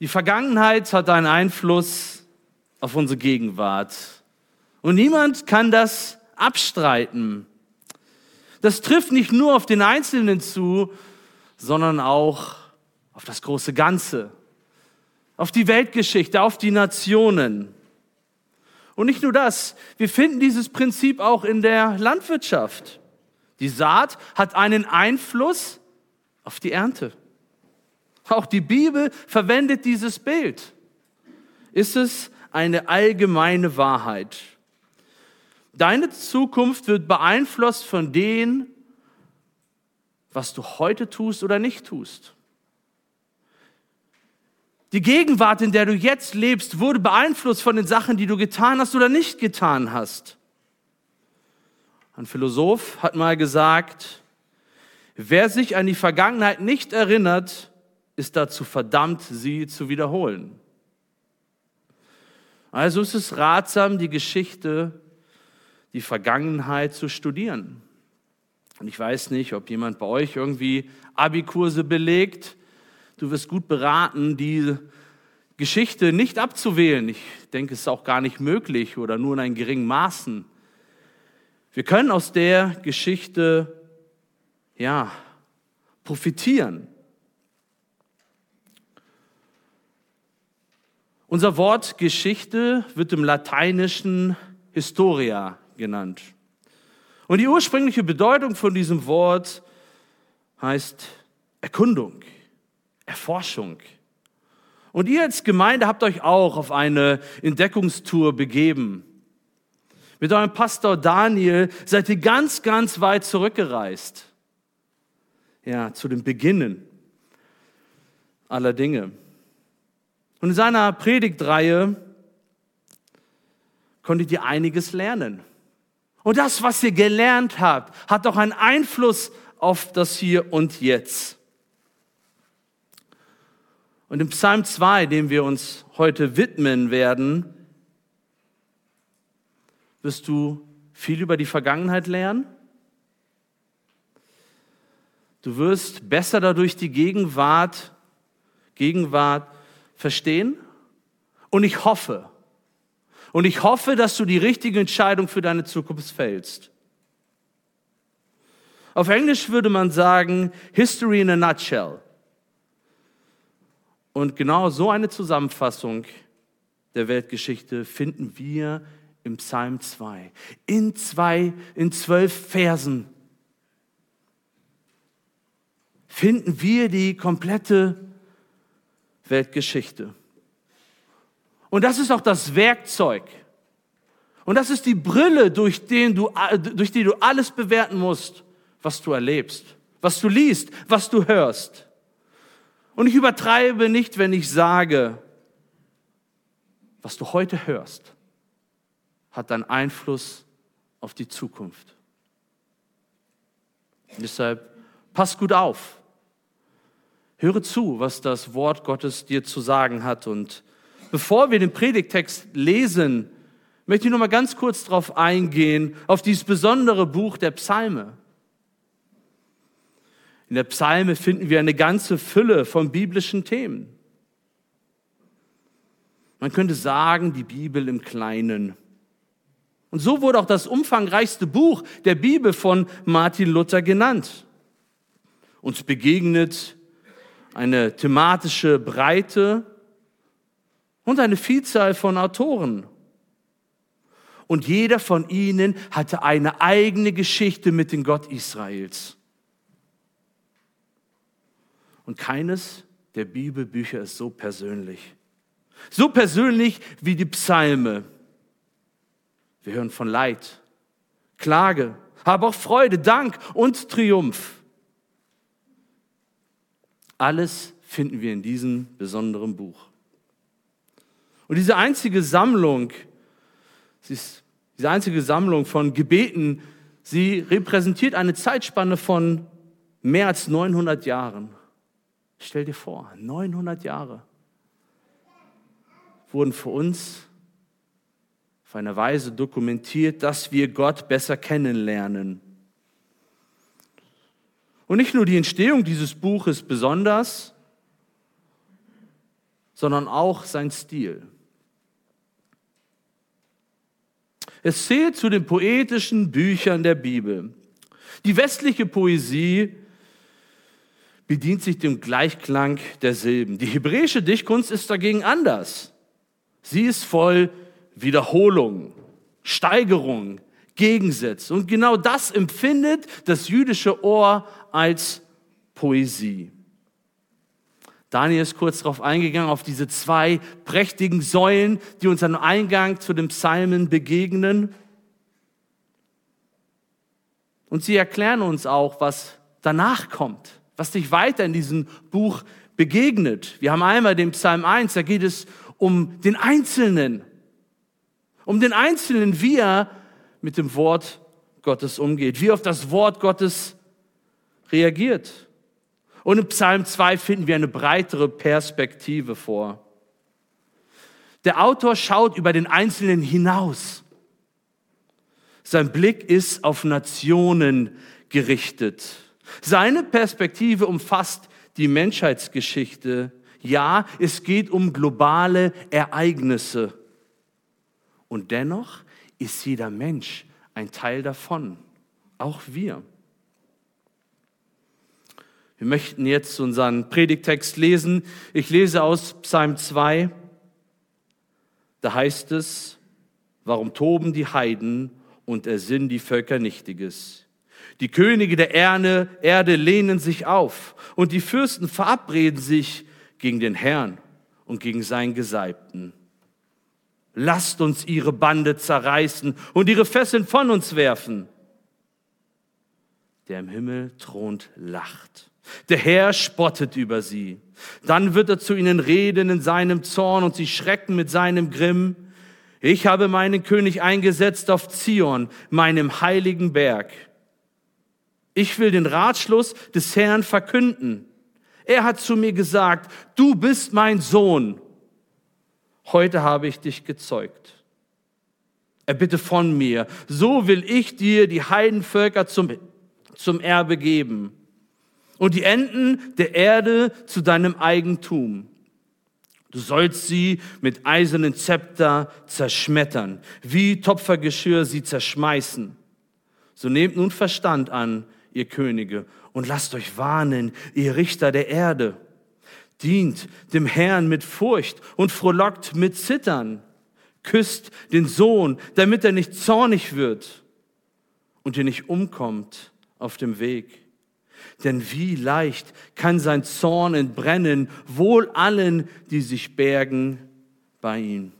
Die Vergangenheit hat einen Einfluss auf unsere Gegenwart. Und niemand kann das abstreiten. Das trifft nicht nur auf den Einzelnen zu, sondern auch auf das große Ganze, auf die Weltgeschichte, auf die Nationen. Und nicht nur das, wir finden dieses Prinzip auch in der Landwirtschaft. Die Saat hat einen Einfluss auf die Ernte. Auch die Bibel verwendet dieses Bild. Ist es eine allgemeine Wahrheit? Deine Zukunft wird beeinflusst von dem, was du heute tust oder nicht tust. Die Gegenwart, in der du jetzt lebst, wurde beeinflusst von den Sachen, die du getan hast oder nicht getan hast. Ein Philosoph hat mal gesagt, wer sich an die Vergangenheit nicht erinnert, ist dazu verdammt, sie zu wiederholen. Also ist es ratsam, die Geschichte, die Vergangenheit zu studieren. Und ich weiß nicht, ob jemand bei euch irgendwie Abikurse belegt. Du wirst gut beraten, die Geschichte nicht abzuwählen. Ich denke, es ist auch gar nicht möglich oder nur in einem geringen Maßen. Wir können aus der Geschichte, ja, profitieren. Unser Wort Geschichte wird im Lateinischen Historia genannt. Und die ursprüngliche Bedeutung von diesem Wort heißt Erkundung, Erforschung. Und ihr als Gemeinde habt euch auch auf eine Entdeckungstour begeben. Mit eurem Pastor Daniel seid ihr ganz, ganz weit zurückgereist. Ja, zu den Beginnen aller Dinge. Und in seiner Predigtreihe konntet ihr einiges lernen. Und das, was ihr gelernt habt, hat auch einen Einfluss auf das Hier und Jetzt. Und im Psalm 2, dem wir uns heute widmen werden, wirst du viel über die Vergangenheit lernen. Du wirst besser dadurch die Gegenwart, Gegenwart verstehen. Und ich hoffe, und ich hoffe, dass du die richtige Entscheidung für deine Zukunft fällst. Auf Englisch würde man sagen, History in a nutshell. Und genau so eine Zusammenfassung der Weltgeschichte finden wir im Psalm 2. In zwei, in zwölf Versen finden wir die komplette Weltgeschichte. Und das ist auch das Werkzeug. Und das ist die Brille, durch, den du, durch die du alles bewerten musst, was du erlebst, was du liest, was du hörst. Und ich übertreibe nicht, wenn ich sage, was du heute hörst, hat einen Einfluss auf die Zukunft. Und deshalb pass gut auf. Höre zu, was das Wort Gottes dir zu sagen hat und bevor wir den Predigtext lesen, möchte ich noch mal ganz kurz darauf eingehen, auf dieses besondere Buch der Psalme. In der Psalme finden wir eine ganze Fülle von biblischen Themen. Man könnte sagen, die Bibel im Kleinen. Und so wurde auch das umfangreichste Buch der Bibel von Martin Luther genannt. Uns begegnet eine thematische Breite und eine Vielzahl von Autoren. Und jeder von ihnen hatte eine eigene Geschichte mit dem Gott Israels. Und keines der Bibelbücher ist so persönlich. So persönlich wie die Psalme. Wir hören von Leid, Klage, aber auch Freude, Dank und Triumph. Alles finden wir in diesem besonderen Buch. Und diese einzige Sammlung, diese einzige Sammlung von Gebeten, sie repräsentiert eine Zeitspanne von mehr als 900 Jahren. Stell dir vor, 900 Jahre wurden für uns auf eine Weise dokumentiert, dass wir Gott besser kennenlernen. Und nicht nur die Entstehung dieses Buches besonders, sondern auch sein Stil. Es zählt zu den poetischen Büchern der Bibel. Die westliche Poesie bedient sich dem Gleichklang der Silben. Die hebräische Dichtkunst ist dagegen anders. Sie ist voll Wiederholung, Steigerung, Gegensätze. Und genau das empfindet das jüdische Ohr als Poesie. Daniel ist kurz darauf eingegangen, auf diese zwei prächtigen Säulen, die uns am Eingang zu den Psalmen begegnen. Und sie erklären uns auch, was danach kommt, was sich weiter in diesem Buch begegnet. Wir haben einmal den Psalm 1, da geht es um den Einzelnen, um den Einzelnen, wie er mit dem Wort Gottes umgeht, wie auf das Wort Gottes reagiert. Und im Psalm 2 finden wir eine breitere Perspektive vor. Der Autor schaut über den Einzelnen hinaus. Sein Blick ist auf Nationen gerichtet. Seine Perspektive umfasst die Menschheitsgeschichte. Ja, es geht um globale Ereignisse. Und dennoch ist jeder Mensch ein Teil davon, auch wir. Wir möchten jetzt unseren Predigtext lesen. Ich lese aus Psalm 2. Da heißt es, warum toben die Heiden und ersinnen die Völker Nichtiges? Die Könige der Erde, Erde lehnen sich auf und die Fürsten verabreden sich gegen den Herrn und gegen seinen Gesalbten. Lasst uns ihre Bande zerreißen und ihre Fesseln von uns werfen. Der im Himmel thront, lacht. Der Herr spottet über sie. Dann wird er zu ihnen reden in seinem Zorn und sie schrecken mit seinem Grimm. Ich habe meinen König eingesetzt auf Zion, meinem heiligen Berg. Ich will den Ratschluss des Herrn verkünden. Er hat zu mir gesagt, du bist mein Sohn. Heute habe ich dich gezeugt. Er bitte von mir, so will ich dir die Heidenvölker zum, zum Erbe geben und die Enden der Erde zu deinem Eigentum. Du sollst sie mit eisernen Zepter zerschmettern, wie Topfergeschirr sie zerschmeißen. So nehmt nun Verstand an, ihr Könige, und lasst euch warnen, ihr Richter der Erde. Dient dem Herrn mit Furcht und frohlockt mit Zittern. Küsst den Sohn, damit er nicht zornig wird und ihr nicht umkommt auf dem Weg. Denn wie leicht kann sein Zorn entbrennen, wohl allen, die sich bergen bei ihm.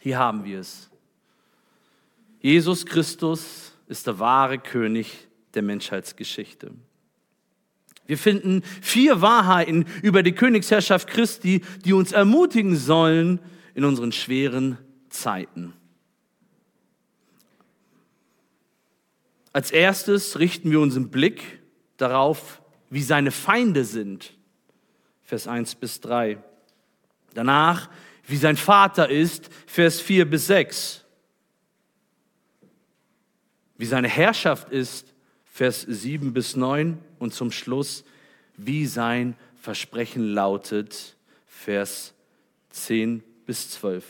Hier haben wir es. Jesus Christus ist der wahre König der Menschheitsgeschichte. Wir finden vier Wahrheiten über die Königsherrschaft Christi, die uns ermutigen sollen in unseren schweren Zeiten. Als erstes richten wir unseren Blick darauf, wie seine Feinde sind. Vers 1 bis 3. Danach, wie sein Vater ist. Vers 4 bis 6. Wie seine Herrschaft ist. Vers 7 bis 9. Und zum Schluss, wie sein Versprechen lautet. Vers 10 bis 12.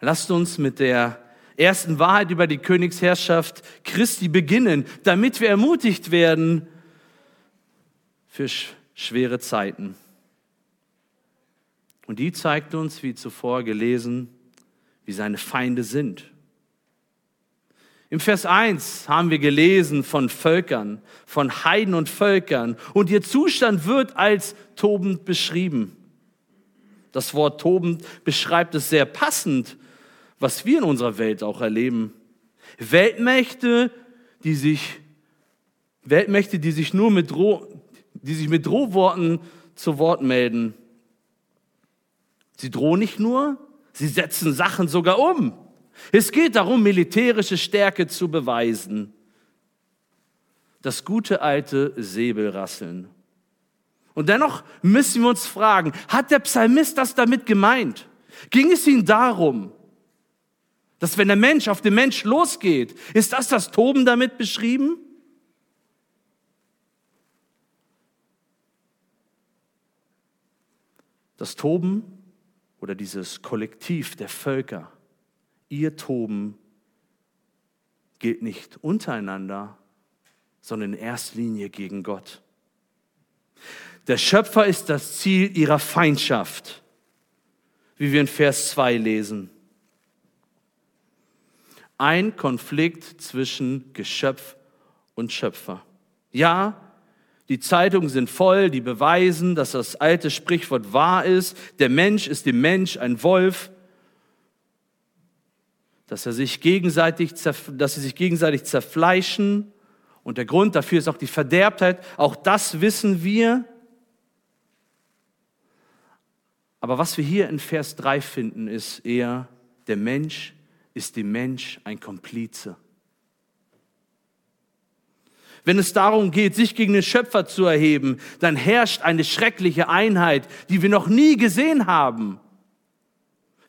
Lasst uns mit der ersten Wahrheit über die Königsherrschaft Christi beginnen, damit wir ermutigt werden für schwere Zeiten. Und die zeigt uns, wie zuvor gelesen, wie seine Feinde sind. Im Vers 1 haben wir gelesen von Völkern, von Heiden und Völkern und ihr Zustand wird als tobend beschrieben. Das Wort tobend beschreibt es sehr passend was wir in unserer Welt auch erleben. Weltmächte, die sich, Weltmächte, die sich nur mit, Droh, die sich mit Drohworten zu Wort melden. Sie drohen nicht nur, sie setzen Sachen sogar um. Es geht darum, militärische Stärke zu beweisen. Das gute alte Säbelrasseln. Und dennoch müssen wir uns fragen, hat der Psalmist das damit gemeint? Ging es ihm darum, Dass wenn der Mensch auf den Mensch losgeht, ist das das Toben damit beschrieben? Das Toben oder dieses Kollektiv der Völker, ihr Toben gilt nicht untereinander, sondern in erster Linie gegen Gott. Der Schöpfer ist das Ziel ihrer Feindschaft, wie wir in Vers 2 lesen. Ein Konflikt zwischen Geschöpf und Schöpfer. Ja, die Zeitungen sind voll, die beweisen, dass das alte Sprichwort wahr ist. Der Mensch ist dem Mensch ein Wolf. Dass, er sich gegenseitig, dass sie sich gegenseitig zerfleischen. Und der Grund dafür ist auch die Verderbtheit. Auch das wissen wir. Aber was wir hier in Vers 3 finden, ist eher, der Mensch ist dem Mensch ein Komplize. Wenn es darum geht, sich gegen den Schöpfer zu erheben, dann herrscht eine schreckliche Einheit, die wir noch nie gesehen haben.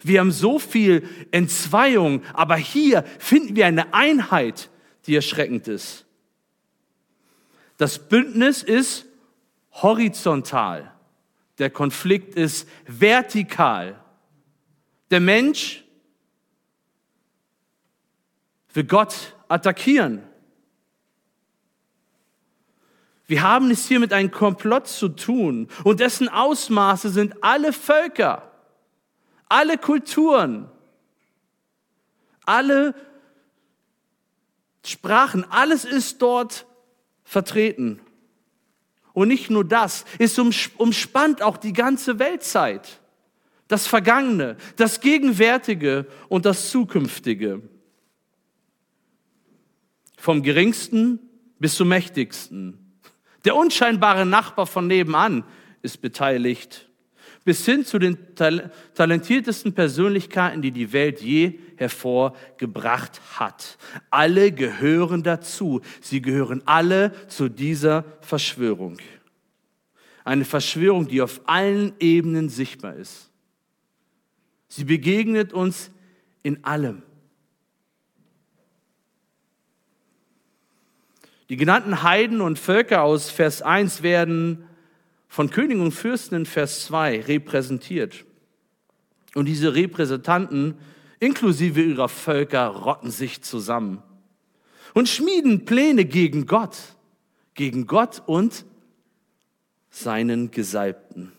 Wir haben so viel Entzweiung, aber hier finden wir eine Einheit, die erschreckend ist. Das Bündnis ist horizontal. Der Konflikt ist vertikal. Der Mensch will Gott attackieren. Wir haben es hier mit einem Komplott zu tun und dessen Ausmaße sind alle Völker, alle Kulturen, alle Sprachen, alles ist dort vertreten. Und nicht nur das, es umspannt auch die ganze Weltzeit. Das Vergangene, das Gegenwärtige und das Zukünftige. Vom Geringsten bis zum Mächtigsten. Der unscheinbare Nachbar von nebenan ist beteiligt, bis hin zu den talentiertesten Persönlichkeiten, die die Welt je hervorgebracht hat. Alle gehören dazu. Sie gehören alle zu dieser Verschwörung. Eine Verschwörung, die auf allen Ebenen sichtbar ist. Sie begegnet uns in allem. Die genannten Heiden und Völker aus Vers 1 werden von Königen und Fürsten in Vers 2 repräsentiert. Und diese Repräsentanten inklusive ihrer Völker rotten sich zusammen und schmieden Pläne gegen Gott, gegen Gott und seinen Gesalbten.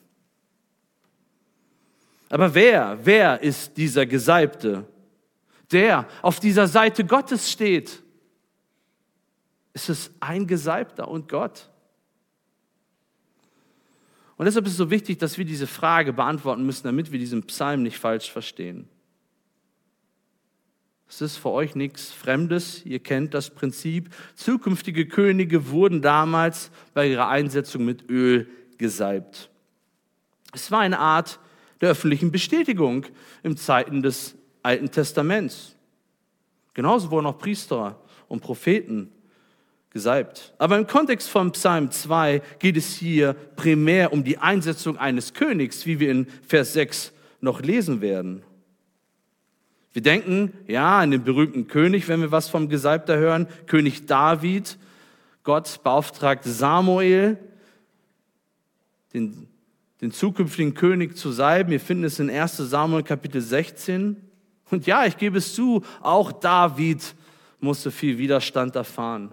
Aber wer, wer ist dieser Gesalbte, der auf dieser Seite Gottes steht? ist es ein Gesalbter und Gott. Und deshalb ist es so wichtig, dass wir diese Frage beantworten müssen, damit wir diesen Psalm nicht falsch verstehen. Es ist für euch nichts Fremdes. Ihr kennt das Prinzip. Zukünftige Könige wurden damals bei ihrer Einsetzung mit Öl gesalbt. Es war eine Art der öffentlichen Bestätigung im Zeiten des Alten Testaments. Genauso wurden auch Priester und Propheten gesalbt. Aber im Kontext von Psalm 2 geht es hier primär um die Einsetzung eines Königs, wie wir in Vers 6 noch lesen werden. Wir denken, ja, an den berühmten König, wenn wir was vom Gesalbter hören, König David. Gott beauftragt Samuel, den, den zukünftigen König zu salben. Wir finden es in 1 Samuel Kapitel 16. Und ja, ich gebe es zu, auch David musste viel Widerstand erfahren.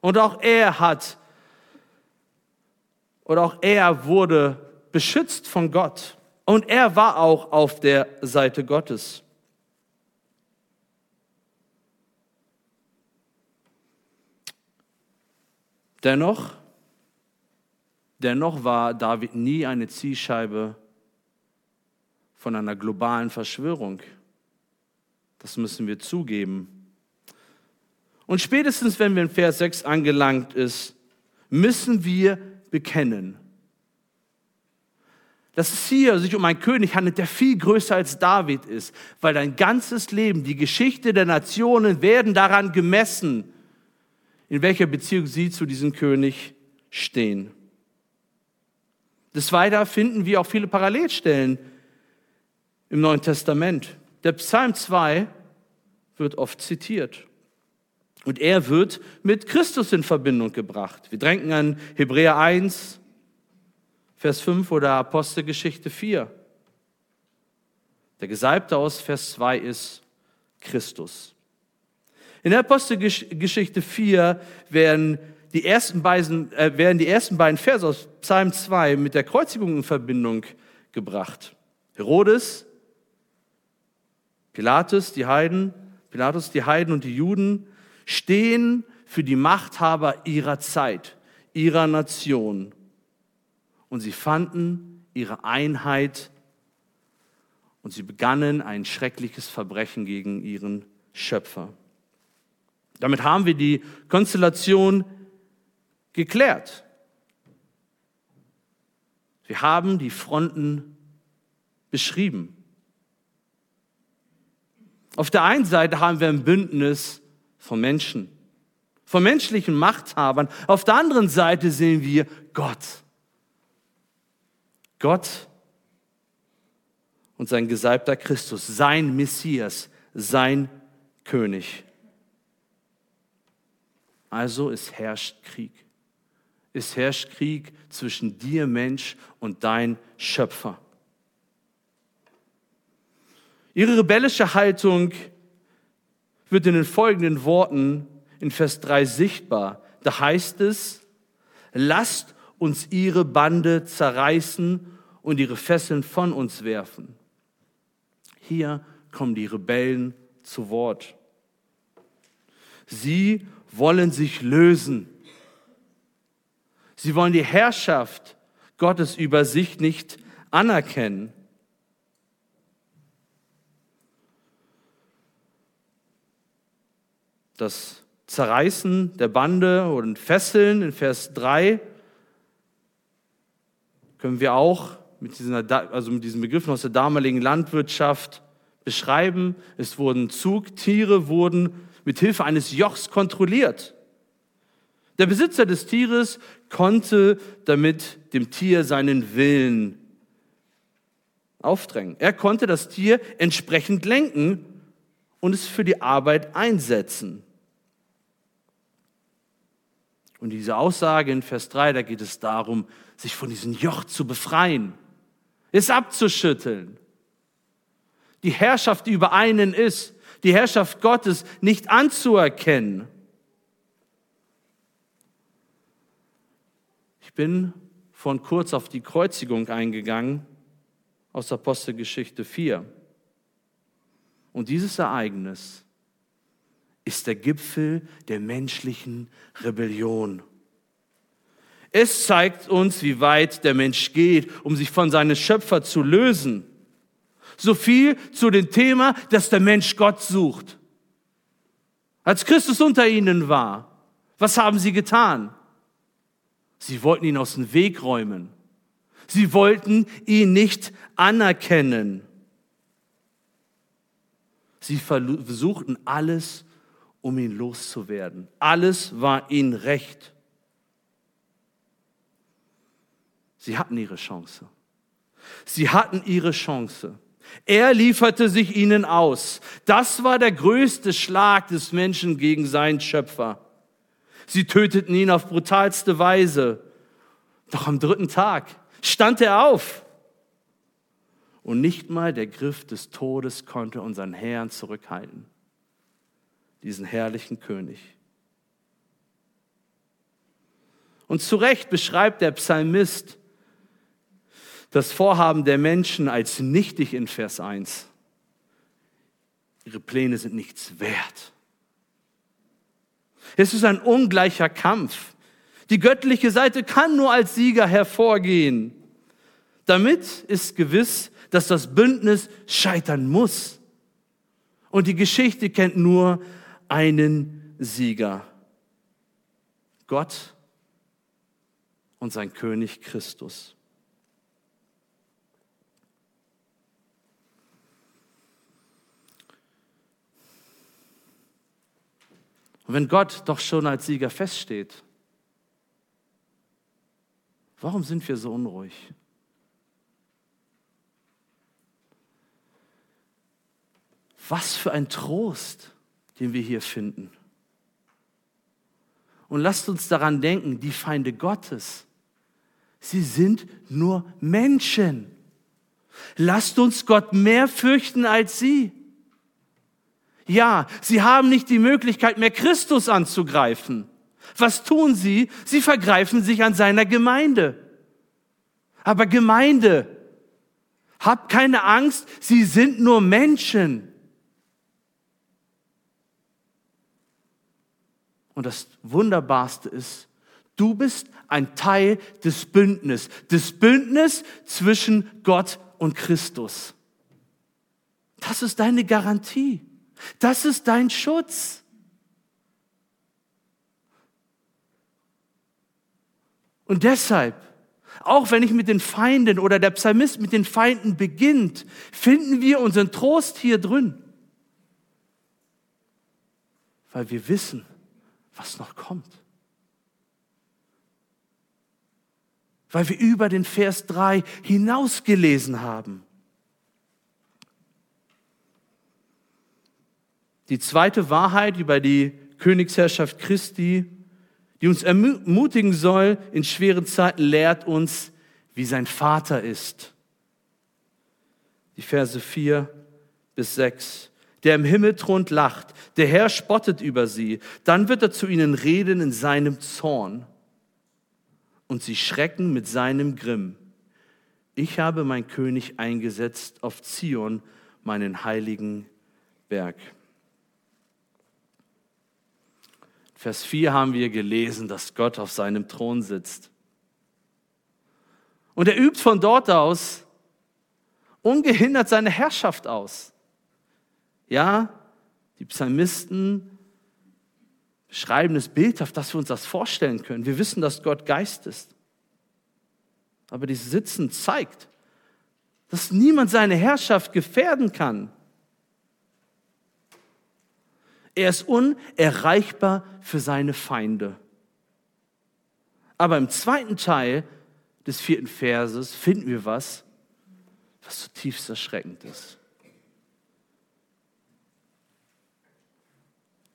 Und auch er hat, oder auch er wurde beschützt von Gott. Und er war auch auf der Seite Gottes. Dennoch, dennoch war David nie eine Zielscheibe von einer globalen Verschwörung. Das müssen wir zugeben. Und spätestens, wenn wir in Vers 6 angelangt ist, müssen wir bekennen, dass es hier sich um einen König handelt, der viel größer als David ist, weil dein ganzes Leben, die Geschichte der Nationen werden daran gemessen, in welcher Beziehung sie zu diesem König stehen. Des Weiteren finden wir auch viele Parallelstellen im Neuen Testament. Der Psalm 2 wird oft zitiert. Und er wird mit Christus in Verbindung gebracht. Wir denken an Hebräer 1, Vers 5 oder Apostelgeschichte 4. Der Gesalbte aus Vers 2 ist Christus. In der Apostelgeschichte 4 werden die ersten beiden, äh, werden die ersten beiden Verse aus Psalm 2 mit der Kreuzigung in Verbindung gebracht. Herodes, Pilatus, die Heiden, Pilatus, die Heiden und die Juden stehen für die Machthaber ihrer Zeit, ihrer Nation. Und sie fanden ihre Einheit und sie begannen ein schreckliches Verbrechen gegen ihren Schöpfer. Damit haben wir die Konstellation geklärt. Wir haben die Fronten beschrieben. Auf der einen Seite haben wir ein Bündnis von Menschen, von menschlichen Machthabern. Auf der anderen Seite sehen wir Gott. Gott und sein gesalbter Christus, sein Messias, sein König. Also es herrscht Krieg. Es herrscht Krieg zwischen dir, Mensch, und dein Schöpfer. Ihre rebellische Haltung wird in den folgenden Worten in Vers 3 sichtbar. Da heißt es, lasst uns ihre Bande zerreißen und ihre Fesseln von uns werfen. Hier kommen die Rebellen zu Wort. Sie wollen sich lösen. Sie wollen die Herrschaft Gottes über sich nicht anerkennen. Das Zerreißen der Bande und Fesseln in Vers 3 können wir auch mit, diesen, also mit diesen Begriffen aus der damaligen Landwirtschaft beschreiben. Es wurden Zugtiere, wurden mit Hilfe eines Jochs kontrolliert. Der Besitzer des Tieres konnte damit dem Tier seinen Willen aufdrängen. Er konnte das Tier entsprechend lenken und es für die Arbeit einsetzen. Und diese Aussage in Vers 3, da geht es darum, sich von diesem Joch zu befreien, es abzuschütteln. Die Herrschaft, die über einen ist, die Herrschaft Gottes nicht anzuerkennen. Ich bin von kurz auf die Kreuzigung eingegangen aus Apostelgeschichte 4. Und dieses Ereignis ist der Gipfel der menschlichen Rebellion. Es zeigt uns, wie weit der Mensch geht, um sich von seinem Schöpfer zu lösen. So viel zu dem Thema, dass der Mensch Gott sucht. Als Christus unter ihnen war, was haben sie getan? Sie wollten ihn aus dem Weg räumen. Sie wollten ihn nicht anerkennen. Sie versuchten alles, um ihn loszuwerden. Alles war ihnen recht. Sie hatten ihre Chance. Sie hatten ihre Chance. Er lieferte sich ihnen aus. Das war der größte Schlag des Menschen gegen seinen Schöpfer. Sie töteten ihn auf brutalste Weise. Doch am dritten Tag stand er auf. Und nicht mal der Griff des Todes konnte unseren Herrn zurückhalten. Diesen herrlichen König. Und zu Recht beschreibt der Psalmist das Vorhaben der Menschen als nichtig in Vers 1. Ihre Pläne sind nichts wert. Es ist ein ungleicher Kampf. Die göttliche Seite kann nur als Sieger hervorgehen. Damit ist gewiss, dass das Bündnis scheitern muss. Und die Geschichte kennt nur einen Sieger. Gott und sein König Christus. Und wenn Gott doch schon als Sieger feststeht, warum sind wir so unruhig? Was für ein Trost, den wir hier finden. Und lasst uns daran denken, die Feinde Gottes, sie sind nur Menschen. Lasst uns Gott mehr fürchten als sie. Ja, sie haben nicht die Möglichkeit mehr, Christus anzugreifen. Was tun sie? Sie vergreifen sich an seiner Gemeinde. Aber Gemeinde, habt keine Angst, sie sind nur Menschen. Und das Wunderbarste ist, du bist ein Teil des Bündnisses, des Bündnisses zwischen Gott und Christus. Das ist deine Garantie. Das ist dein Schutz. Und deshalb, auch wenn ich mit den Feinden oder der Psalmist mit den Feinden beginnt, finden wir unseren Trost hier drin. Weil wir wissen, was noch kommt. Weil wir über den Vers 3 hinausgelesen haben. Die zweite Wahrheit über die Königsherrschaft Christi, die uns ermutigen soll in schweren Zeiten, lehrt uns, wie sein Vater ist. Die Verse 4 bis 6. Der im Himmel thront, lacht, der Herr spottet über sie, dann wird er zu ihnen reden in seinem Zorn und sie schrecken mit seinem Grimm. Ich habe mein König eingesetzt auf Zion, meinen heiligen Berg. Vers 4 haben wir gelesen, dass Gott auf seinem Thron sitzt. Und er übt von dort aus ungehindert seine Herrschaft aus. Ja, die Psalmisten beschreiben es bildhaft, dass wir uns das vorstellen können. Wir wissen, dass Gott Geist ist. Aber dieses Sitzen zeigt, dass niemand seine Herrschaft gefährden kann. Er ist unerreichbar für seine Feinde. Aber im zweiten Teil des vierten Verses finden wir was, was zutiefst erschreckend ist.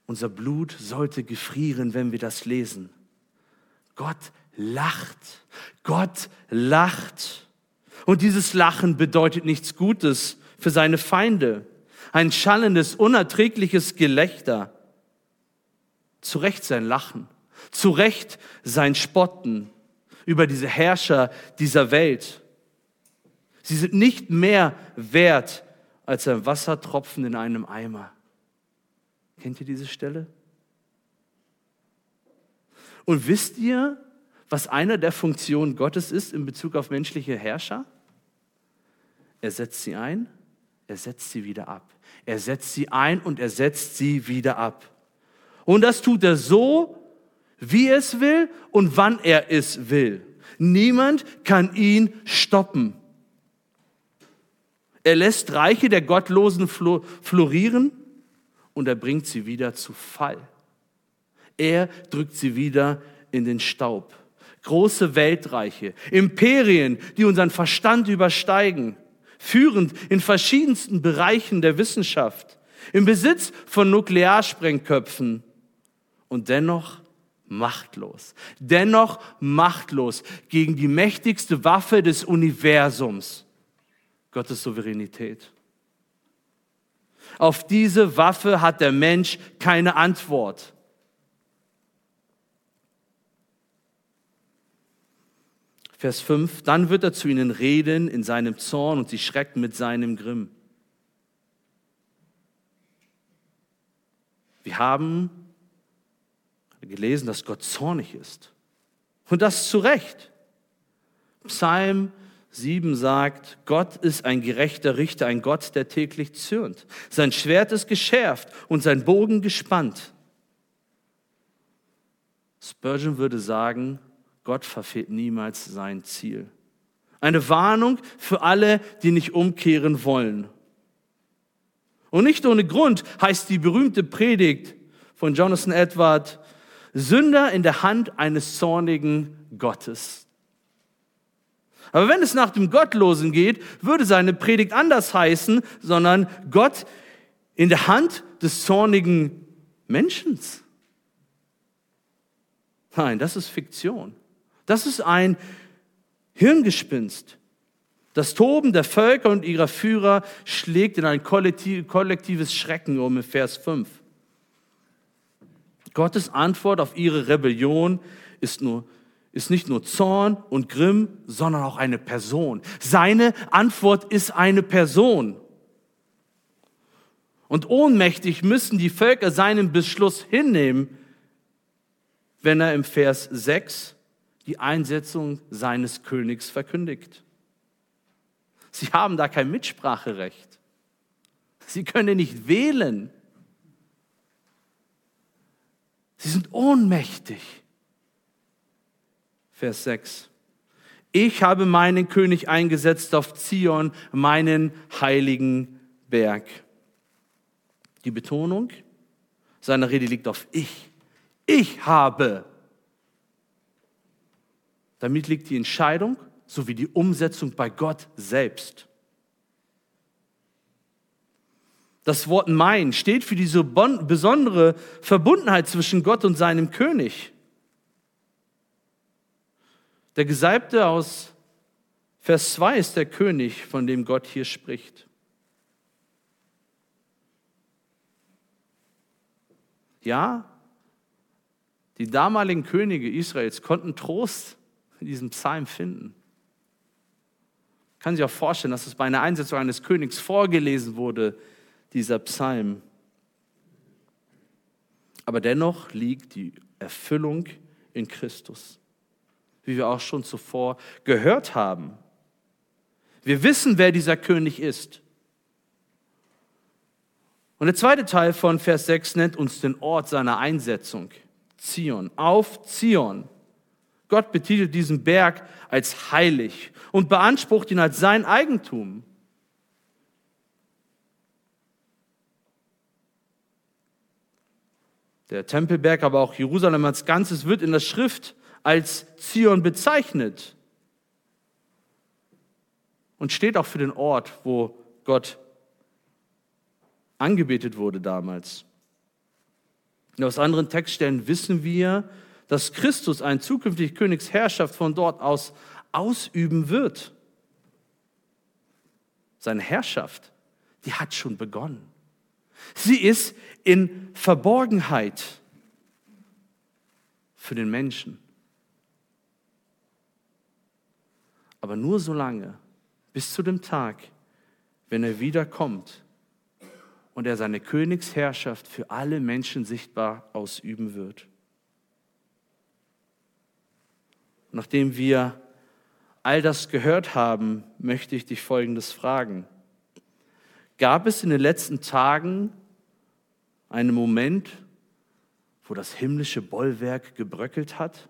Unser Blut sollte gefrieren, wenn wir das lesen. Gott lacht. Gott lacht. Und dieses Lachen bedeutet nichts Gutes für seine Feinde ein schallendes, unerträgliches Gelächter. Zu Recht sein Lachen, zu Recht sein Spotten über diese Herrscher dieser Welt. Sie sind nicht mehr wert als ein Wassertropfen in einem Eimer. Kennt ihr diese Stelle? Und wisst ihr, was einer der Funktionen Gottes ist in Bezug auf menschliche Herrscher? Er setzt sie ein, er setzt sie wieder ab. Er setzt sie ein und er setzt sie wieder ab. Und das tut er so, wie er es will und wann er es will. Niemand kann ihn stoppen. Er lässt Reiche der Gottlosen florieren und er bringt sie wieder zu Fall. Er drückt sie wieder in den Staub. Große Weltreiche, Imperien, die unseren Verstand übersteigen, führend in verschiedensten Bereichen der Wissenschaft, im Besitz von Nuklearsprengköpfen und dennoch machtlos, dennoch machtlos gegen die mächtigste Waffe des Universums, Gottes Souveränität. Auf diese Waffe hat der Mensch keine Antwort. Vers 5, dann wird er zu ihnen reden in seinem Zorn und sie schrecken mit seinem Grimm. Wir haben gelesen, dass Gott zornig ist. Und das zu Recht. Psalm 7 sagt, Gott ist ein gerechter Richter, ein Gott, der täglich zürnt. Sein Schwert ist geschärft und sein Bogen gespannt. Spurgeon würde sagen, Gott verfehlt niemals sein Ziel. Eine Warnung für alle, die nicht umkehren wollen. Und nicht ohne Grund heißt die berühmte Predigt von Jonathan Edward, Sünder in der Hand eines zornigen Gottes. Aber wenn es nach dem Gottlosen geht, würde seine Predigt anders heißen, sondern Gott in der Hand des zornigen Menschens. Nein, das ist Fiktion. Das ist ein Hirngespinst. Das Toben der Völker und ihrer Führer schlägt in ein kollektives Schrecken um in Vers 5. Gottes Antwort auf ihre Rebellion ist, nur, ist nicht nur Zorn und Grimm, sondern auch eine Person. Seine Antwort ist eine Person. Und ohnmächtig müssen die Völker seinen Beschluss hinnehmen, wenn er im Vers 6 die Einsetzung seines Königs verkündigt. Sie haben da kein Mitspracherecht. Sie können nicht wählen. Sie sind ohnmächtig. Vers 6. Ich habe meinen König eingesetzt auf Zion, meinen heiligen Berg. Die Betonung seiner Rede liegt auf ich. Ich habe. Damit liegt die Entscheidung sowie die Umsetzung bei Gott selbst. Das Wort mein steht für diese besondere Verbundenheit zwischen Gott und seinem König. Der Gesalbte aus Vers 2 ist der König, von dem Gott hier spricht. Ja, die damaligen Könige Israels konnten Trost in diesem Psalm finden. Kann sich auch vorstellen, dass es bei einer Einsetzung eines Königs vorgelesen wurde, dieser Psalm. Aber dennoch liegt die Erfüllung in Christus, wie wir auch schon zuvor gehört haben. Wir wissen, wer dieser König ist. Und der zweite Teil von Vers 6 nennt uns den Ort seiner Einsetzung. Zion, auf Zion. Gott betitelt diesen Berg als heilig und beansprucht ihn als sein Eigentum. Der Tempelberg, aber auch Jerusalem als Ganzes wird in der Schrift als Zion bezeichnet und steht auch für den Ort, wo Gott angebetet wurde damals. Und aus anderen Textstellen wissen wir, dass Christus eine zukünftige Königsherrschaft von dort aus ausüben wird. Seine Herrschaft, die hat schon begonnen. Sie ist in Verborgenheit für den Menschen. Aber nur so lange, bis zu dem Tag, wenn er wiederkommt und er seine Königsherrschaft für alle Menschen sichtbar ausüben wird. Nachdem wir all das gehört haben, möchte ich dich Folgendes fragen. Gab es in den letzten Tagen einen Moment, wo das himmlische Bollwerk gebröckelt hat?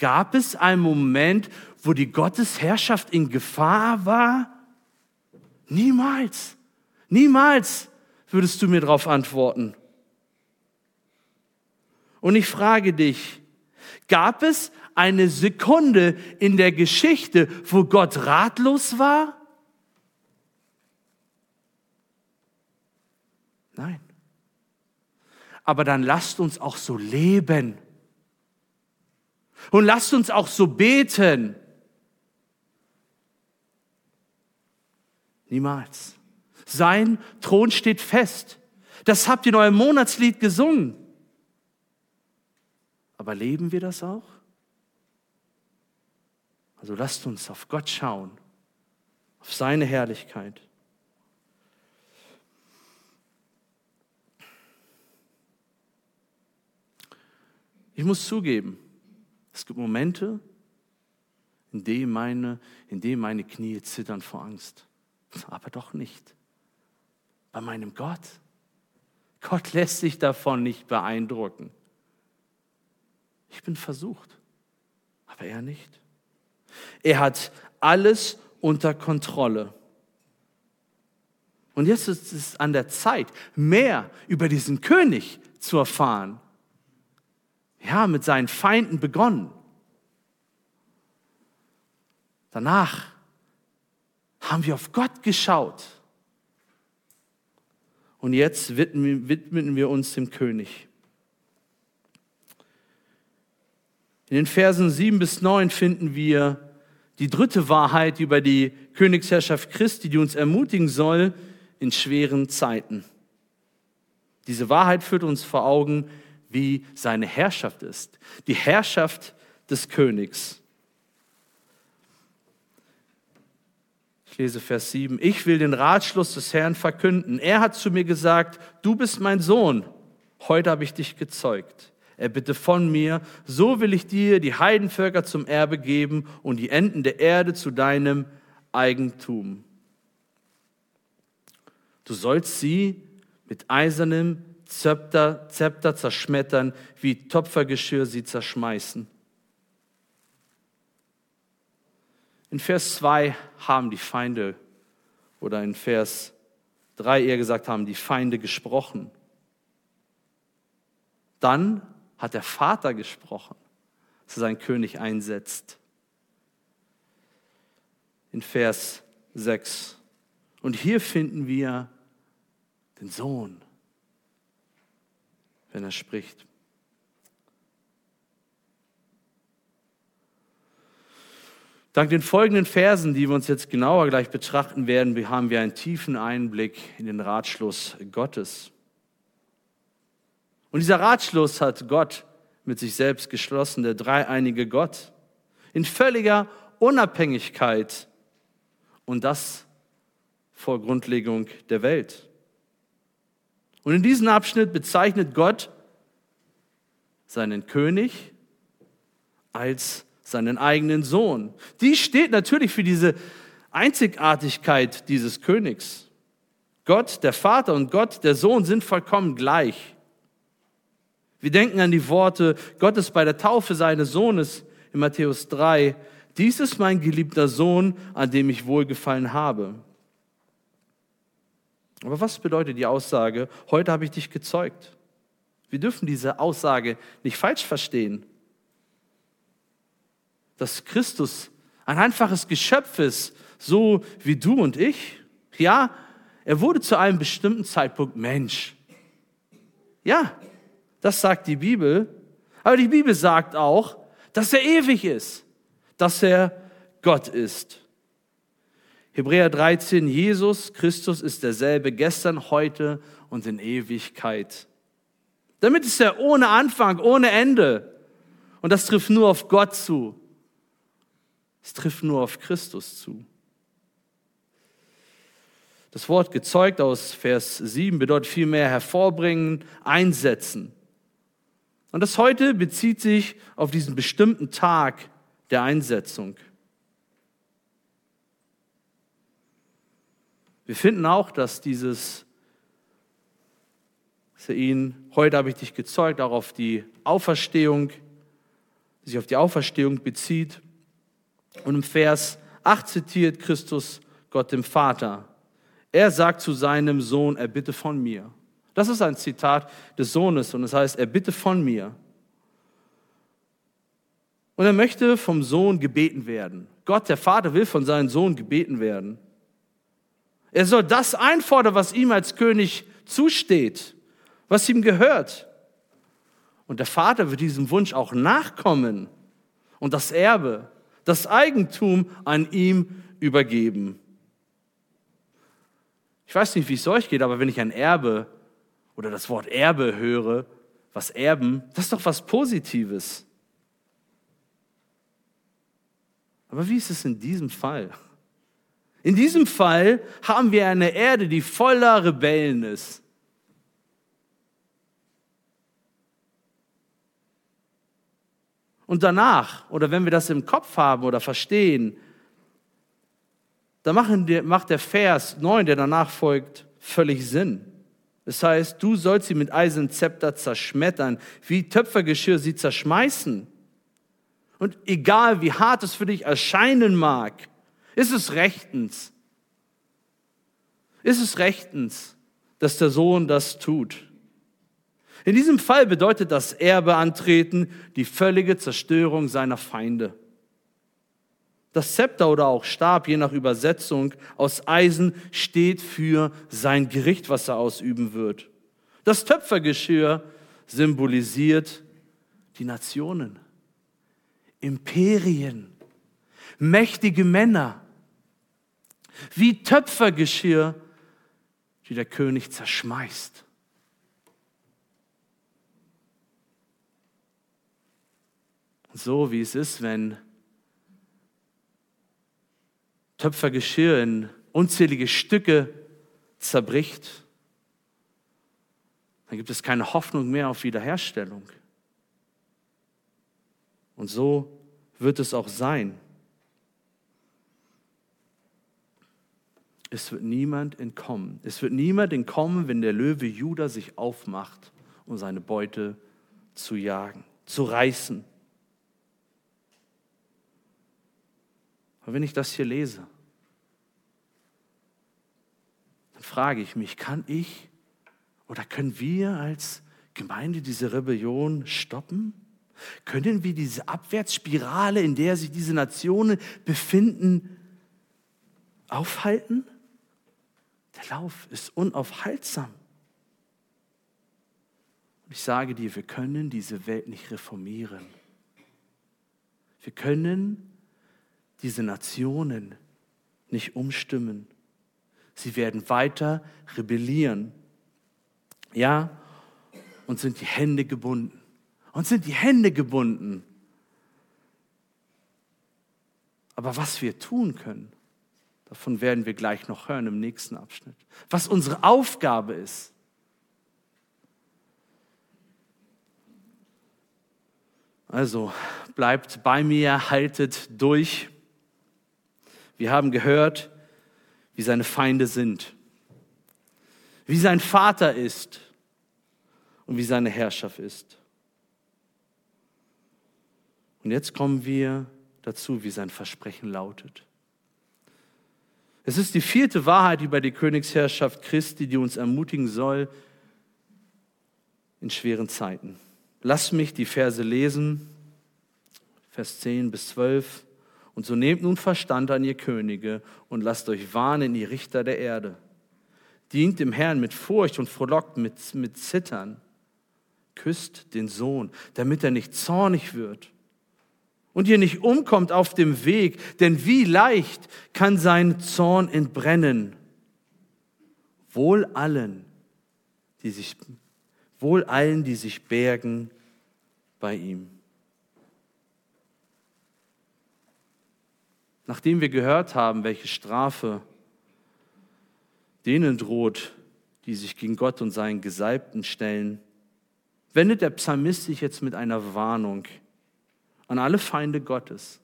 Gab es einen Moment, wo die Gottesherrschaft in Gefahr war? Niemals. Niemals würdest du mir darauf antworten. Und ich frage dich, gab es eine Sekunde in der Geschichte, wo Gott ratlos war? Nein. Aber dann lasst uns auch so leben. Und lasst uns auch so beten. Niemals. Sein Thron steht fest. Das habt ihr in eurem Monatslied gesungen. Aber leben wir das auch? Also lasst uns auf Gott schauen, auf seine Herrlichkeit. Ich muss zugeben, es gibt Momente, in denen meine, in denen meine Knie zittern vor Angst. Aber doch nicht bei meinem Gott. Gott lässt sich davon nicht beeindrucken. Ich bin versucht, aber er nicht. Er hat alles unter Kontrolle. Und jetzt ist es an der Zeit, mehr über diesen König zu erfahren. Ja, mit seinen Feinden begonnen. Danach haben wir auf Gott geschaut Und jetzt widmen wir uns dem König. In den Versen 7 bis 9 finden wir die dritte Wahrheit über die Königsherrschaft Christi, die uns ermutigen soll in schweren Zeiten. Diese Wahrheit führt uns vor Augen, wie seine Herrschaft ist. Die Herrschaft des Königs. Ich lese Vers 7. Ich will den Ratschluss des Herrn verkünden. Er hat zu mir gesagt, du bist mein Sohn. Heute habe ich dich gezeugt. Er bitte von mir, so will ich dir die Heidenvölker zum Erbe geben und die Enden der Erde zu deinem Eigentum. Du sollst sie mit eisernem Zepter, Zepter zerschmettern, wie Topfergeschirr sie zerschmeißen. In Vers 2 haben die Feinde, oder in Vers 3 eher gesagt, haben die Feinde gesprochen. Dann hat der Vater gesprochen, dass er seinen König einsetzt. In Vers 6. Und hier finden wir den Sohn, wenn er spricht. Dank den folgenden Versen, die wir uns jetzt genauer gleich betrachten werden, haben wir einen tiefen Einblick in den Ratschluss Gottes. Und dieser Ratschluss hat Gott mit sich selbst geschlossen, der dreieinige Gott, in völliger Unabhängigkeit und das vor Grundlegung der Welt. Und in diesem Abschnitt bezeichnet Gott seinen König als seinen eigenen Sohn. Die steht natürlich für diese Einzigartigkeit dieses Königs. Gott, der Vater und Gott, der Sohn sind vollkommen gleich. Wir denken an die Worte Gottes bei der Taufe seines Sohnes in Matthäus 3. Dies ist mein geliebter Sohn, an dem ich wohlgefallen habe. Aber was bedeutet die Aussage, heute habe ich dich gezeugt? Wir dürfen diese Aussage nicht falsch verstehen dass Christus ein einfaches Geschöpf ist, so wie du und ich. Ja, er wurde zu einem bestimmten Zeitpunkt Mensch. Ja, das sagt die Bibel. Aber die Bibel sagt auch, dass er ewig ist, dass er Gott ist. Hebräer 13, Jesus Christus ist derselbe gestern, heute und in Ewigkeit. Damit ist er ohne Anfang, ohne Ende. Und das trifft nur auf Gott zu. Es trifft nur auf Christus zu. Das Wort gezeugt aus Vers 7 bedeutet vielmehr hervorbringen, einsetzen. Und das heute bezieht sich auf diesen bestimmten Tag der Einsetzung. Wir finden auch, dass dieses, dass er ihn, heute habe ich dich gezeugt, auch auf die Auferstehung, sich auf die Auferstehung bezieht. Und im Vers 8 zitiert Christus Gott dem Vater. Er sagt zu seinem Sohn, er bitte von mir. Das ist ein Zitat des Sohnes und es das heißt, er bitte von mir. Und er möchte vom Sohn gebeten werden. Gott, der Vater, will von seinem Sohn gebeten werden. Er soll das einfordern, was ihm als König zusteht, was ihm gehört. Und der Vater wird diesem Wunsch auch nachkommen und das Erbe das Eigentum an ihm übergeben. Ich weiß nicht, wie es euch geht, aber wenn ich ein Erbe oder das Wort Erbe höre, was erben, das ist doch was Positives. Aber wie ist es in diesem Fall? In diesem Fall haben wir eine Erde, die voller Rebellen ist. Und danach, oder wenn wir das im Kopf haben oder verstehen, dann macht der Vers 9, der danach folgt, völlig Sinn. Das heißt, du sollst sie mit Eisenzepter zerschmettern, wie Töpfergeschirr sie zerschmeißen. Und egal wie hart es für dich erscheinen mag, ist es rechtens. Ist es rechtens, dass der Sohn das tut. In diesem Fall bedeutet das Erbe antreten die völlige Zerstörung seiner Feinde. Das Zepter oder auch Stab, je nach Übersetzung, aus Eisen steht für sein Gericht, was er ausüben wird. Das Töpfergeschirr symbolisiert die Nationen, Imperien, mächtige Männer, wie Töpfergeschirr, die der König zerschmeißt. So wie es ist, wenn Töpfergeschirr in unzählige Stücke zerbricht, dann gibt es keine Hoffnung mehr auf Wiederherstellung. Und so wird es auch sein. Es wird niemand entkommen. Es wird niemand entkommen, wenn der Löwe Judah sich aufmacht, um seine Beute zu jagen, zu reißen. Aber wenn ich das hier lese, dann frage ich mich, kann ich oder können wir als Gemeinde diese Rebellion stoppen? Können wir diese Abwärtsspirale, in der sich diese Nationen befinden, aufhalten? Der Lauf ist unaufhaltsam. Und ich sage dir, wir können diese Welt nicht reformieren. Wir können diese Nationen nicht umstimmen. Sie werden weiter rebellieren. Ja, und sind die Hände gebunden. Und sind die Hände gebunden. Aber was wir tun können, davon werden wir gleich noch hören im nächsten Abschnitt. Was unsere Aufgabe ist. Also bleibt bei mir, haltet durch. Wir haben gehört, wie seine Feinde sind, wie sein Vater ist und wie seine Herrschaft ist. Und jetzt kommen wir dazu, wie sein Versprechen lautet. Es ist die vierte Wahrheit über die Königsherrschaft Christi, die uns ermutigen soll in schweren Zeiten. Lass mich die Verse lesen, Vers 10 bis 12. Und so nehmt nun Verstand an ihr Könige und lasst euch warnen, ihr Richter der Erde. Dient dem Herrn mit Furcht und frohlockt mit, mit Zittern. Küsst den Sohn, damit er nicht zornig wird und ihr nicht umkommt auf dem Weg, denn wie leicht kann sein Zorn entbrennen. Wohl allen, die sich, wohl allen, die sich bergen bei ihm. nachdem wir gehört haben, welche Strafe denen droht, die sich gegen Gott und seinen Gesalbten stellen, wendet der Psalmist sich jetzt mit einer Warnung an alle Feinde Gottes.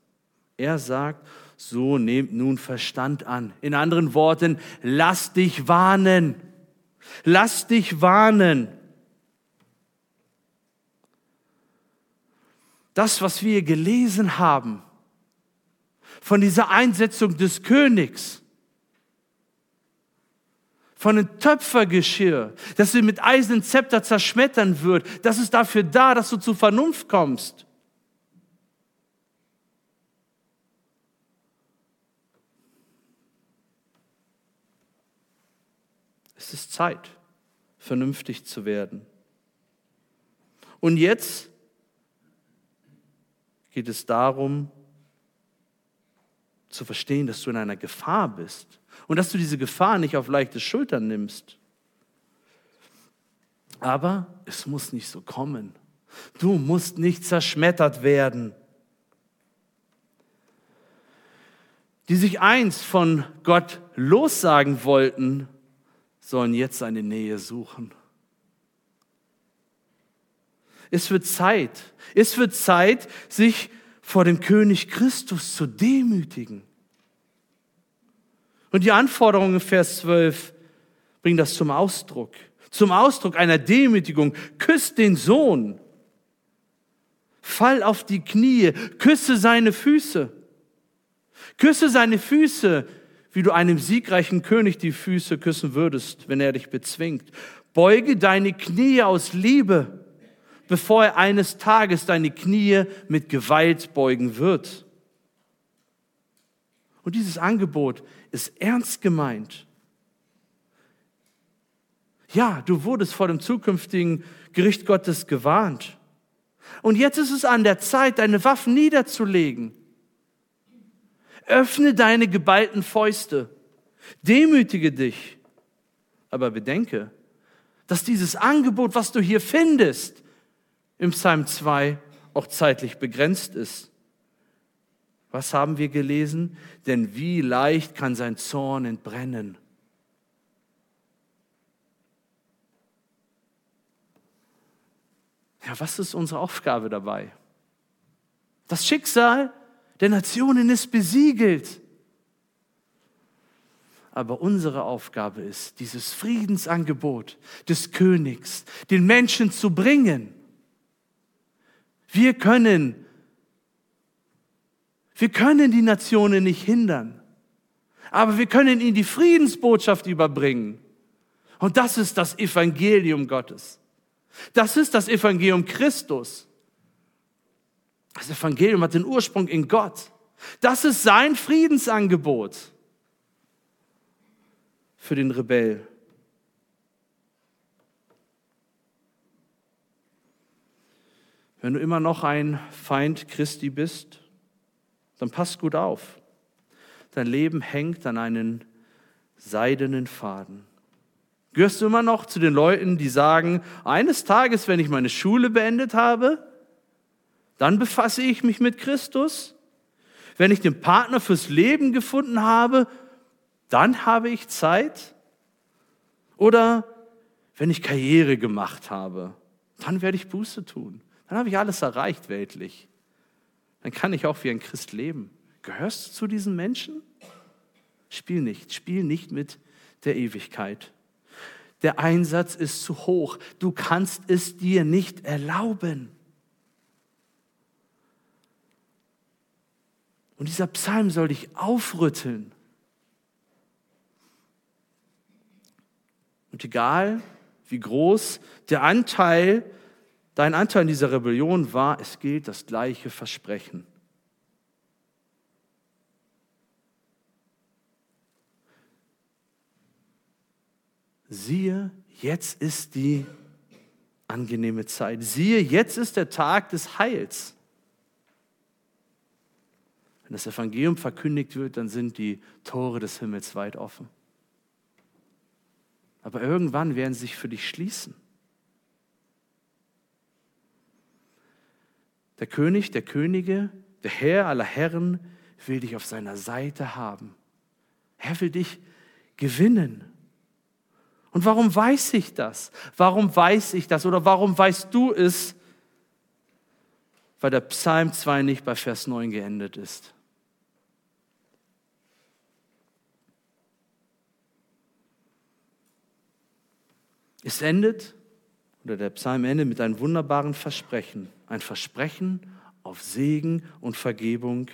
Er sagt, so nehmt nun Verstand an. In anderen Worten, lass dich warnen. Lass dich warnen. Das, was wir gelesen haben, von dieser Einsetzung des Königs, von dem Töpfergeschirr, das du mit eisernen Zepter zerschmettern wird. Das ist dafür da, dass du zur Vernunft kommst. Es ist Zeit, vernünftig zu werden. Und jetzt geht es darum, zu verstehen, dass du in einer Gefahr bist und dass du diese Gefahr nicht auf leichte Schultern nimmst. Aber es muss nicht so kommen. Du musst nicht zerschmettert werden. Die sich einst von Gott lossagen wollten, sollen jetzt seine Nähe suchen. Es wird Zeit. Es wird Zeit, sich vor dem König Christus zu demütigen. Und die Anforderungen in Vers 12 bringen das zum Ausdruck. Zum Ausdruck einer Demütigung. Küsst den Sohn. Fall auf die Knie. Küsse seine Füße. Küsse seine Füße, wie du einem siegreichen König die Füße küssen würdest, wenn er dich bezwingt. Beuge deine Knie aus Liebe bevor er eines Tages deine Knie mit Gewalt beugen wird. Und dieses Angebot ist ernst gemeint. Ja, du wurdest vor dem zukünftigen Gericht Gottes gewarnt. Und jetzt ist es an der Zeit, deine Waffen niederzulegen. Öffne deine geballten Fäuste. Demütige dich. Aber bedenke, dass dieses Angebot, was du hier findest, im Psalm 2 auch zeitlich begrenzt ist. Was haben wir gelesen? Denn wie leicht kann sein Zorn entbrennen. Ja, was ist unsere Aufgabe dabei? Das Schicksal der Nationen ist besiegelt. Aber unsere Aufgabe ist, dieses Friedensangebot des Königs den Menschen zu bringen. Wir können, wir können die Nationen nicht hindern, aber wir können ihnen die Friedensbotschaft überbringen. Und das ist das Evangelium Gottes. Das ist das Evangelium Christus. Das Evangelium hat den Ursprung in Gott. Das ist sein Friedensangebot für den Rebell. Wenn du immer noch ein Feind Christi bist, dann pass gut auf. Dein Leben hängt an einen seidenen Faden. Gehörst du immer noch zu den Leuten, die sagen, eines Tages, wenn ich meine Schule beendet habe, dann befasse ich mich mit Christus? Wenn ich den Partner fürs Leben gefunden habe, dann habe ich Zeit? Oder wenn ich Karriere gemacht habe, dann werde ich Buße tun. Dann habe ich alles erreicht weltlich. Dann kann ich auch wie ein Christ leben. Gehörst du zu diesen Menschen? Spiel nicht, spiel nicht mit der Ewigkeit. Der Einsatz ist zu hoch. Du kannst es dir nicht erlauben. Und dieser Psalm soll dich aufrütteln. Und egal, wie groß der Anteil, dein Anteil in dieser Rebellion war, es gilt das gleiche Versprechen. Siehe, jetzt ist die angenehme Zeit. Siehe, jetzt ist der Tag des Heils. Wenn das Evangelium verkündigt wird, dann sind die Tore des Himmels weit offen. Aber irgendwann werden sie sich für dich schließen. Der König der Könige, der Herr aller Herren will dich auf seiner Seite haben. Er will dich gewinnen. Und warum weiß ich das? Warum weiß ich das? Oder warum weißt du es? Weil der Psalm 2 nicht bei Vers 9 geendet ist. Es endet, oder der Psalm endet mit einem wunderbaren Versprechen. Ein Versprechen auf Segen und Vergebung,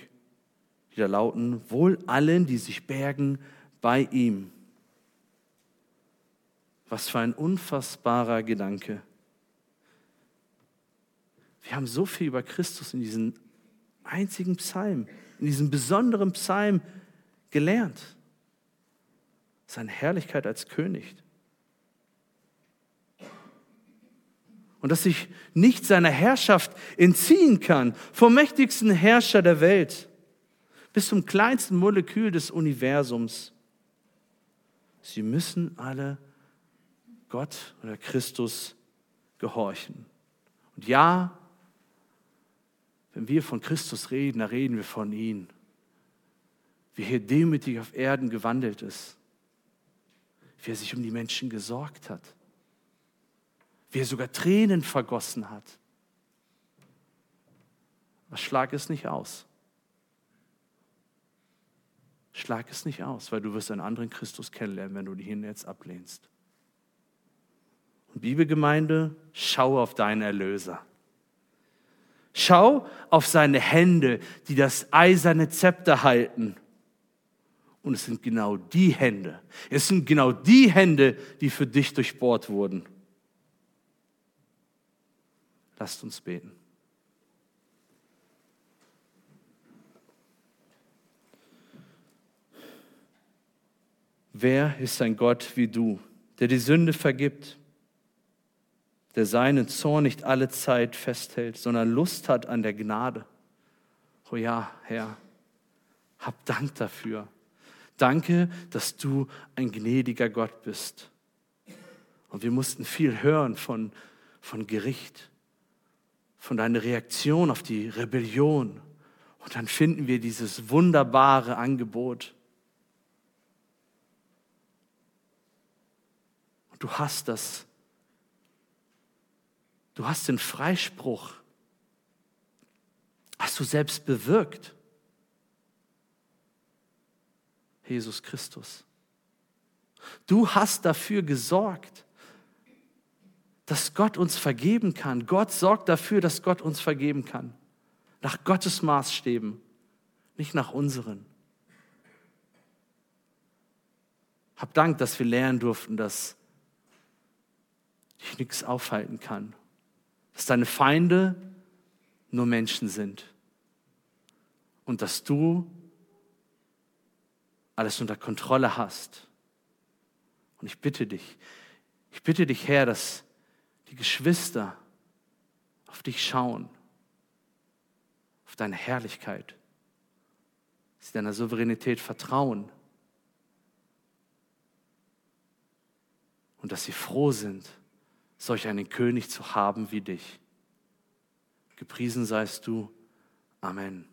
die da lauten, wohl allen, die sich bergen bei ihm. Was für ein unfassbarer Gedanke. Wir haben so viel über Christus in diesem einzigen Psalm, in diesem besonderen Psalm gelernt. Seine Herrlichkeit als König. Und dass sich nicht seiner Herrschaft entziehen kann, vom mächtigsten Herrscher der Welt bis zum kleinsten Molekül des Universums. Sie müssen alle Gott oder Christus gehorchen. Und ja, wenn wir von Christus reden, dann reden wir von ihm, wie er demütig auf Erden gewandelt ist, wie er sich um die Menschen gesorgt hat wie er sogar Tränen vergossen hat. Aber schlag es nicht aus. Schlag es nicht aus, weil du wirst einen anderen Christus kennenlernen, wenn du ihn jetzt ablehnst. Und Bibelgemeinde, schau auf deinen Erlöser. Schau auf seine Hände, die das eiserne Zepter halten. Und es sind genau die Hände, es sind genau die Hände, die für dich durchbohrt wurden. Lasst uns beten. wer ist ein Gott wie du, der die Sünde vergibt, der seinen Zorn nicht alle Zeit festhält, sondern Lust hat an der Gnade. Oh ja, Herr, hab Dank dafür. Danke, dass du ein gnädiger Gott bist. Und wir mussten viel hören von, von Gericht, von deiner Reaktion auf die Rebellion. Und dann finden wir dieses wunderbare Angebot. Und du hast das. Du hast den Freispruch. Hast du selbst bewirkt. Jesus Christus. Du hast dafür gesorgt, dass Gott uns vergeben kann. Gott sorgt dafür, dass Gott uns vergeben kann. Nach Gottes Maßstäben, nicht nach unseren. Hab Dank, dass wir lernen durften, dass dich nichts aufhalten kann. Dass deine Feinde nur Menschen sind. Und dass du alles unter Kontrolle hast. Und ich bitte dich, ich bitte dich, Herr, dass die Geschwister auf dich schauen, auf deine Herrlichkeit, sie deiner Souveränität vertrauen und dass sie froh sind, solch einen König zu haben wie dich. Gepriesen seist du. Amen.